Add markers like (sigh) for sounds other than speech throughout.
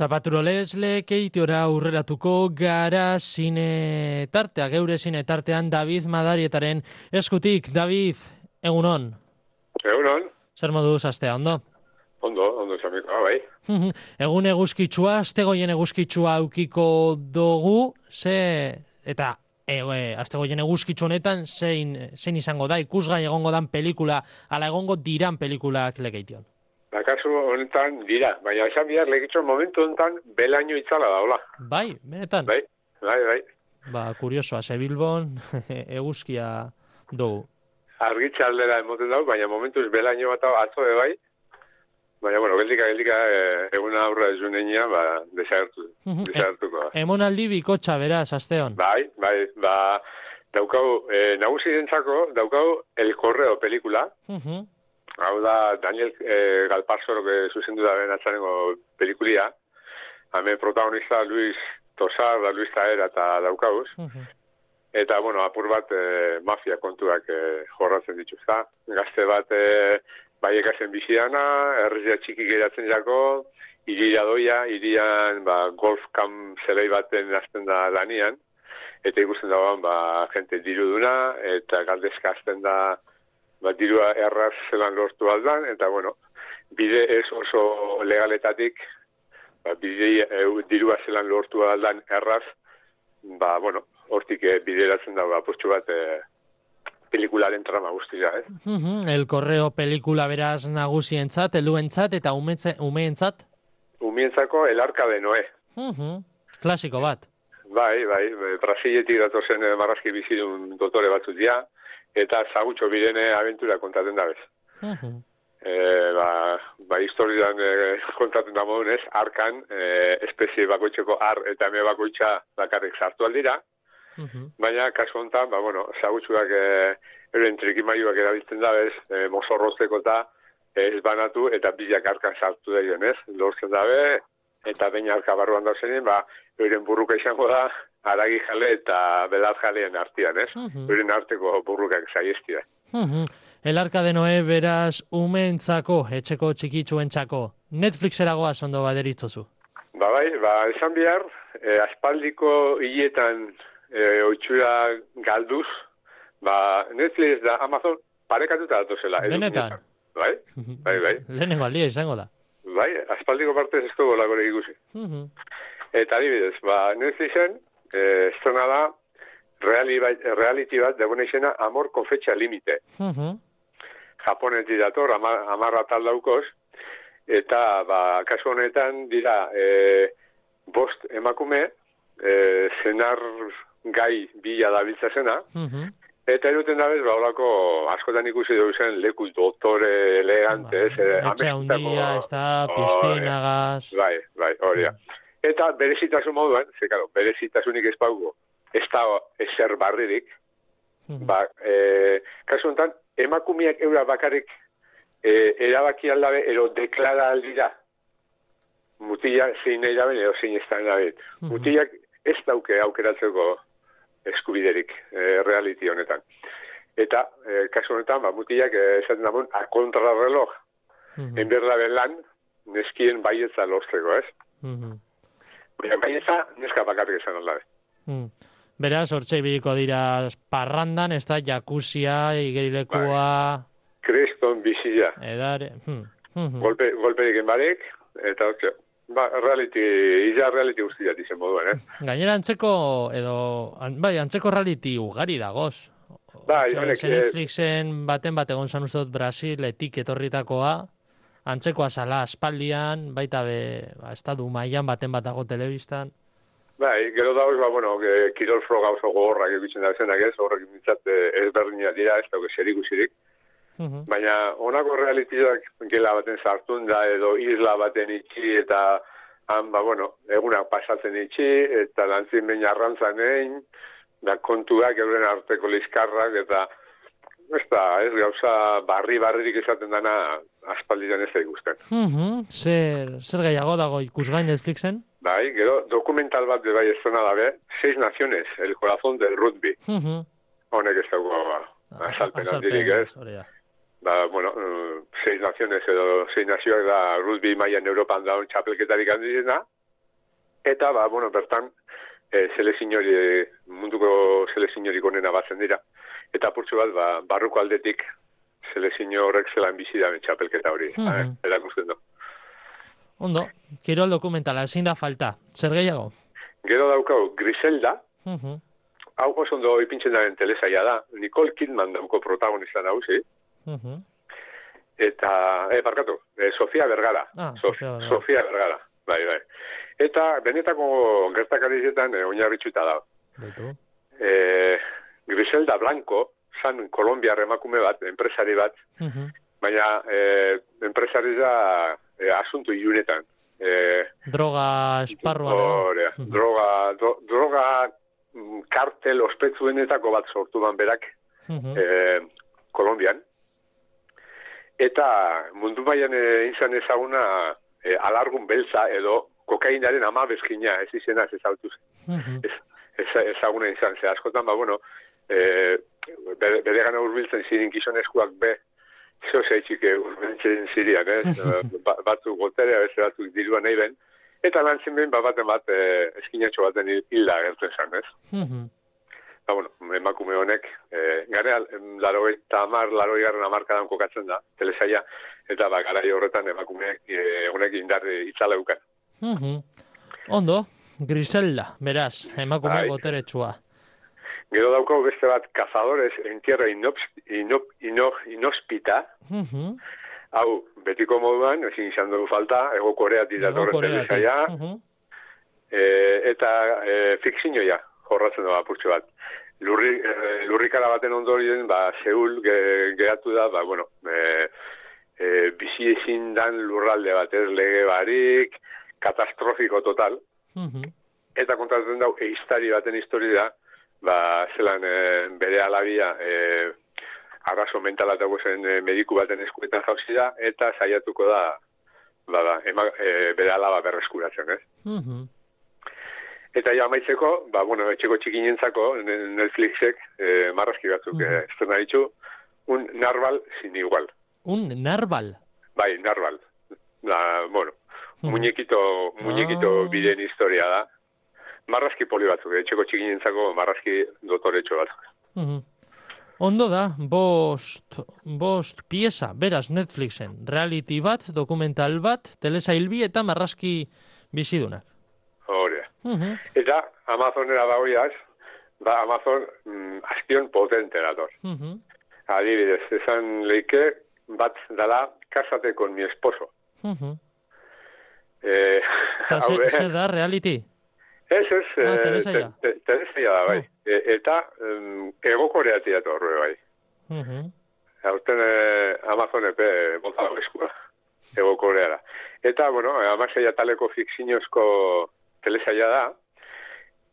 Zapaturolesle keitiora urreratuko gara zine tartea, geure zine tartean David Madarietaren eskutik. David, egunon? Egunon. Zer moduz, astea, ondo? Ondo, ondo zamiko, ah, bai. (laughs) Egun eguzkitsua, astegoien eguzkitsua aukiko dugu, ze, eta, e, e, astegoien eguzkitsu honetan, zein, zein izango da, ikusgai egongo dan pelikula, ala egongo diran pelikulak lekeition. Ba, kasu honetan dira, baina esan bihar legitxo momentu honetan belaino itzala da, hola. Bai, benetan? Bai, bai, bai. Ba, kuriosoa, ze Bilbon (laughs) eguzkia dugu. Argitza aldera emoten dago, baina momentuz belaino bat atzo de bai. Baina, bueno, geldika, geldika, eh, egun aurra ez unenia, ba, desagertu, desagertuko. E, emonaldi bikotxa, beraz, asteon. Bai, bai, ba, daukau, eh, nagusi dentzako, daukau El Correo pelikula, Uh Hau da, Daniel eh, Galparzoro, que zuzendu da ben atzanengo pelikulia. Hemen protagonista Luis Tosar, da Luis Taera eta daukauz. Eta, bueno, apur bat eh, mafia kontuak eh, jorratzen dituzta. Gazte bat eh, bai ekasen biziana, errizia txiki geratzen jako, iria doia, irian ba, golf kam zelei baten azten da lanian. Eta ikusten dagoan, ba, jente diruduna, eta galdezka azten da ba, dirua erraz zelan lortu aldan, eta bueno, bide ez oso legaletatik, ba, bide e, dirua zelan lortu aldan erraz, ba, bueno, hortik e, bideratzen dago apurtxu bat e, pelikularen trama guztia, eh? El Correo pelikula beraz nagusientzat, helduentzat eta umetze, umeentzat? Umientzako El Arca de Noé. Klasiko bat. Bai, bai, Brasiletik datozen e, marrazki bizidun dotore batzut dira, eta zagutxo birene aventura kontaten da bez. E, ba, ba historian e, kontaten da modunez, arkan e, espezie bakoitzeko ar eta eme bakoitza bakarrik sartu aldira, baina kasu honetan, ba, bueno, zagutxuak e, euren trikimaiuak erabiltzen da bez, e, mozorrozteko eta ez banatu eta bilak arkan sartu da ez? Lortzen dabe, eta baina arka barruan da zenin, ba, euren burruka izango da, aragi jale eta belar jaleen artian, ez? Euren arteko burrukak zaiestia. El Arca de Noé beraz umeentzako, etxeko txikitsuentzako. Netflixeragoa ondo baderitzozu. Ba bai, ba, esan bihar, eh, aspaldiko hiletan eh, oitxura galduz, ba, Netflix da Amazon parekatuta datuzela. Benetan? Bai, bai, bai. Lehenengo aldia izango da. Bai, aspaldiko partez ez dugu lagore ikusi. Eta adibidez, ba, Netflixen, eh, estrena da, reali, reality bat, degune izena, amor con fecha limite. Japonetik dator, amar, amarra tal daukos, eta, ba, kasu honetan, dira, e, bost emakume, e, zenar gai bila dabiltza zena, Eta eruten da bez, ba, askotan ikusi dugu zen, leku doktore elegante, ez. Ba, etxe handia, ez da, pistinagaz. Bai, bai, hori da. Eta berezitasun moduan, ze, karo, berezitasunik ez paugo, ez da ezer barririk, ba, e, kasu honetan, emakumiak eura bakarrik e, erabaki aldabe, ero deklara aldira, mutila zein nahi daben, edo zein ez da nahi. Mutilak ez dauke aukeratzeko eskubiderik e, reality honetan. Eta, e, kasu honetan, ba, mutilak e, esaten damun, a kontrarreloj, mm -hmm. enberla ben lan, neskien baietza lortzeko, ez? Mm -hmm. Baina baietza, neska bakarrik esan aldabe. Mm. Beraz, hortxe ibiliko dira parrandan, ez da, jakuzia, igerilekua... Bai. Kreston bizia. Edare... Hmm. Mm Golpe, golperik enbarek, eta hortxe, Ba, reality, iza reality guztiak izan moduan, eh? Gainera antzeko, edo, an, bai, antzeko reality ugari dagoz. Bai, honek... Netflixen baten bat egon zan uste dut Brasil, etik etorritakoa, antzekoa zala aspaldian, baita be, ba, estadu maian baten bat dago telebistan. Bai, gero dauz, ba, bueno, que kirol froga oso gogorrak egitzen da zenak ez, horrek mitzat ezberdinak dira, ez dago zer ikusirik. Baina honako realitiak gela baten sartun da edo isla baten itxi eta han, ba, bueno, egunak pasatzen itxi eta lantzin baina arrantzan egin, da kontuak euren arteko lizkarrak eta ez da, ez gauza barri-barririk izaten dana aspaldian ez da ikusten. Mm -hmm. Zer, zer gehiago dago ikusgain Netflixen? Bai, gero dokumental bat de bai ez da be, Seis Naciones, el corazón del rugby. Mm -hmm. Honek ez dago, ba, azalpen handirik ez. Ba, bueno, uh, seis naciones edo seis nazioak da rugby maian Europan daun txapelketarik handizena, Eta, ba, bueno, bertan, e, selezinori, munduko selezinori gonena batzen dira. Eta purtsu bat, ba, barruko aldetik, selezino horrek zelan bizi da txapelketa hori. Mm -hmm. Erakusten du. Ondo, kirol dokumentala, ezin da falta. Zer gehiago? Gero daukau, Griselda, mm -hmm. hau oso ondo ipintzen daren telesaia da, Nicole Kidman dauko protagonista nauzi, mm -hmm. eta, eh, barkatu, eh, Sofia Bergara. Ah, Sofia Bergara. Sofia Bergara, bai, bai. Eta benetako gertakarizetan eh, oinarritxuta da. Beto. Eh, Griselda Blanco, zan Kolombia emakume bat, enpresari bat, uh baina eh, enpresari da eh, asuntu iunetan. Eh, droga esparrua. droga, droga mm, kartel ospetsuenetako bat sortu ban berak uh eh, Kolombian. Eta mundu baian eh, izan ezaguna eh, alargun beltza edo kokainaren ama bezkina, ez izena ez ezautu zen. ez, ezaguna izan, ze askotan, ba, bueno, eh, bere, bere gana urbiltzen zirin gizonezkoak be, zeo zeitzik urbiltzen zirian, eh? (laughs) ba, batzuk goterea, beste batzuk dirua nahi ben, eta lan zen behin, ba, baten bat, eh, eskinatxo baten hilda gertzen zan, ez? Mm Ba, bueno, emakume honek, eh, gare, laro eta amar, laro igarren amarkadan kokatzen da, telesaia, eta ba, gara horretan emakumeek eh, honek indar itzala euken. Mm Ondo, Griselda, beraz, emakume bai. boteretsua. Gero dauko beste bat cazadores en tierra inospita. Uh -huh. Hau, betiko moduan, ezin izan dugu falta, ego korea ditatorren telesaia. Uh -huh. e, eta e, fikzinoia, jorratzen dugu apurtxo bat. Lurri, e, lurrikara baten ondorien, ba, Seul ge, geratu da, ba, bueno, e, e, bizi ezin dan lurralde bat, ez lege barik, katastrofiko total. Uh Eta kontatzen dugu, eiztari baten historia da, ba, zelan e, bere alabia e, arraso mentala dago zen e, mediku baten eskuetan jauzi da, eta saiatuko da ba, ba, ema, e, bere alaba berreskuratzen, ez? Mm Eta ja maitzeko, ba, bueno, etxeko txikinentzako, Netflixek, e, marrazki batzuk, mm -hmm. e, ditu, un narval sin igual. Un narval? Bai, narval. La, bueno, muñequito, muñequito ah. biden historia da marrazki poli batzuk, etxeko txikinentzako marrazki dotoretxo batzuk. Mm Ondo da, bost, bost pieza, beraz Netflixen, reality bat, dokumental bat, telesa hilbi eta marrazki bizidunak. Hore. Mm Eta Amazonera da hoiaz, ba Amazon mm, azpion potente dator. Mm Adibidez, esan leike bat dala kasate con mi esposo. Mm eh, (laughs) zer da, reality? Ez, ez, ah, eh, telesaia da, bai. Oh. E, eta um, ego koreati datu horre, bai. Uh -huh. Hauten eh, Amazon epe bota dago eskua, ego koreara. Eta, bueno, amaseia taleko fikzinozko telesaia da.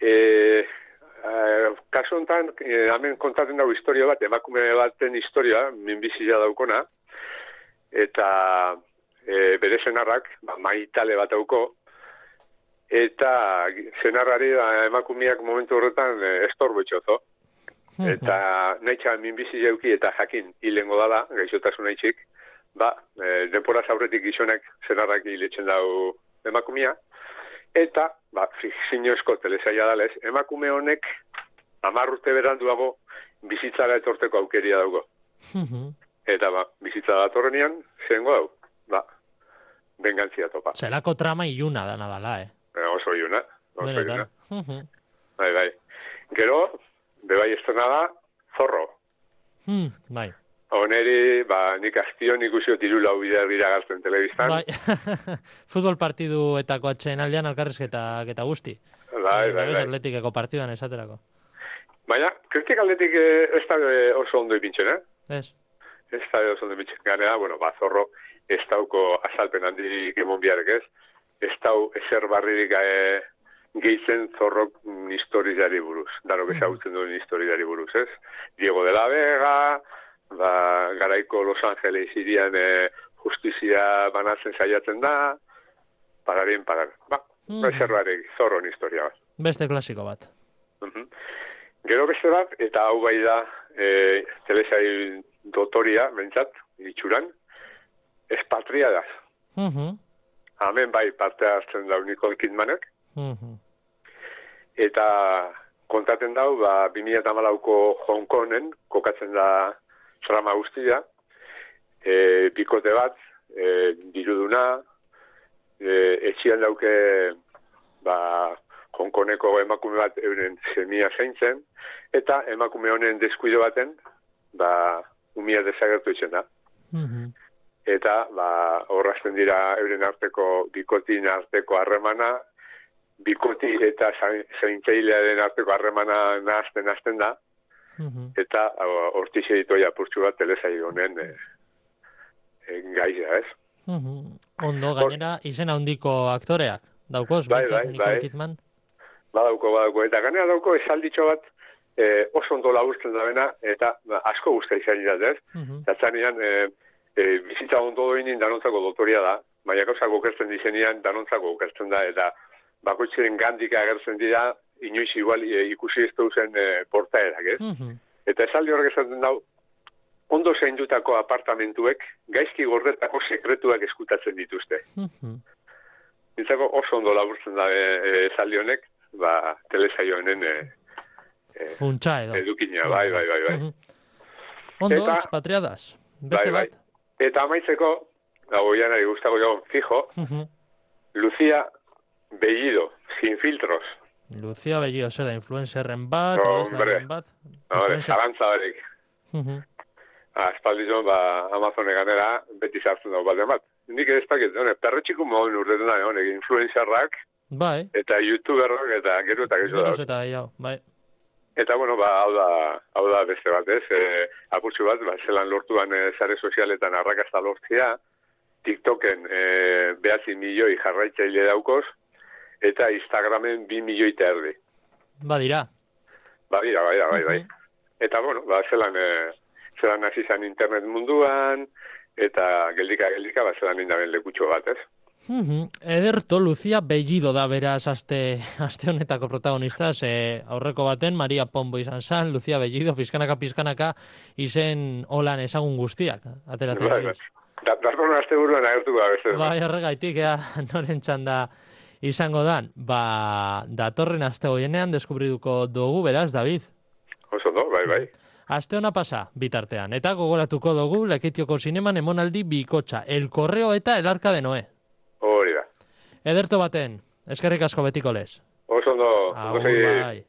E, e, kasu honetan, e, hemen kontatzen dago historia bat, emakume baten historia, minbizia daukona, eta e, bere zenarrak, ba, maitale bat dauko, eta zenarrari da, ba, emakumiak momentu horretan e, estorbo. Eta nahi minbizi jauki eta jakin hilengo dala, gaixotasun nahi txik, ba, e, denpora zaurretik gizonek zenarrak hiletzen dau emakumia, eta, ba, zinozko telesaia dalez, emakume honek amarrute beranduago bizitzara etorteko aukeria daugo. eta, ba, bizitza datorrenean, zengo ba, bengantzia topa. Zelako trama iluna da nadala, eh? Eh, oso iuna. Oso iuna. bai, bai. Gero, bebai estena da, zorro. Hmm, bai. Oneri, ba, nik astion ikusio diru lau bidea dira galtzen telebiztan. Bai, (laughs) futbol partidu eta koatzen aldean alkarrizketa eta guzti. Bai, bai, bai. Atletikeko partiduan esaterako. Baina, kritik atletik eh, ez da eh, oso ondo ipintzen, eh? Ez. Ez da oso ondo ipintzen. Ganea, bueno, ba, zorro, ez dauko azalpen handi gemon biarek ez ez dau ezer barririk e, gehitzen zorrok historiari buruz. Bezagutzen mm. duen historiari buruz, ez? Diego de la Vega, ba, garaiko Los Angeles irian e, justizia banatzen saiatzen da, pagarien pagar. Ba, mm. ezer barrik, zorron historia bat. Beste klasiko bat. Uh Gero beste bat, eta hau bai da, e, telesai dotoria, bentsat, itxuran, espatriadas. Uh Hemen bai parte hartzen da Nicole Kidmanek. Eta kontaten dau, ba, 2008ko Hong Kongen, kokatzen da trama guztia, e, bikote bat, e, diruduna, e, etxian dauke ba, Hong Kongeko emakume bat euren semia zaintzen, eta emakume honen deskuido baten, ba, umia desagertu itzen da. Mhm. Eta, ba, horrazten dira euren arteko, bikotin arteko harremana, bikoti eta zaintzailearen arteko harremana nahazten hasten da, mhm. eta hortiz editoia purtsu bat telesai honen e, e, gaia, ez? Mhm. Ondo, gainera, izena handiko aktoreak, daukoz, bai, bai, bai. Kidman? Badauko, badauko, eta gainera dauko esalditxo bat e, oso ondo laburtzen da bena, eta ba, asko guztia izan dira, ez? Mm -hmm. e, e, bizitza ondo doinin danontzako doktoria da, baina gauzak okertzen dizenian danontzako okertzen da, eta bakoitzaren gandik agertzen dira, inoiz igual e, ikusi ez duzen e, portaerak, ez? Mm Eta esaldi horrek esaten dau, ondo zeindutako apartamentuek, gaizki gordetako sekretuak eskutatzen dituzte. Mm -hmm. oso ondo laburtzen da e, e, esaldi honek, ba, telesaioenen e, e, Funtsa edo. Edukina, bai, bai, bai, bai. Mm Ondo, eta, expatriadas. Beste bai, bai. Eta amaitzeko, dago janari guztako jo, fijo, Lucia Bellido, sin filtros. Lucia Bellido, zer da, influencerren bat, no, hombre, bat. Hombre, zarantza barik. Uh ba, Amazone ganera, beti zartzen dago bat bat. Nik ez dakit, hone, perretxiko modu urretan da, hone, influencerrak, bai. eta youtuberrak, eta gero eta gero eta gero, bai. Eta, bueno, ba, hau da, hau da beste bat, ez? E, apurtxu bat, ba, zelan lortuan e, zare sozialetan arrakazta lortzea, TikToken e, behatzi milioi jarraitzaile daukoz, eta Instagramen bi milioi eta erdi. Ba dira. Ba dira, bai, bai, bai. Eta, bueno, ba, zelan, e, zelan hasi zan internet munduan, eta geldika, geldika, ba, zelan indaben lekutxo bat, ez? Mm Ederto Lucia Bellido da beraz aste, aste honetako protagonista, ze aurreko baten Maria Pombo izan zan, Lucia Bellido, pizkanaka, pizkanaka, izen holan ezagun guztiak, ateratzen. Bai, bai. Darko aste buruan agertu da, beste. Bai, horregaitik, ea, (laughs) noren txanda izango dan. Ba, datorren aste goienean deskubriduko dugu, beraz, David. Oso do, bai, bai. Aste hona pasa, bitartean. Eta gogoratuko dugu, leketioko zineman emonaldi bikotxa, el korreo eta el arka de Noe. Ederto baten, eskerrik asko betiko lez. Oso ondo, bai.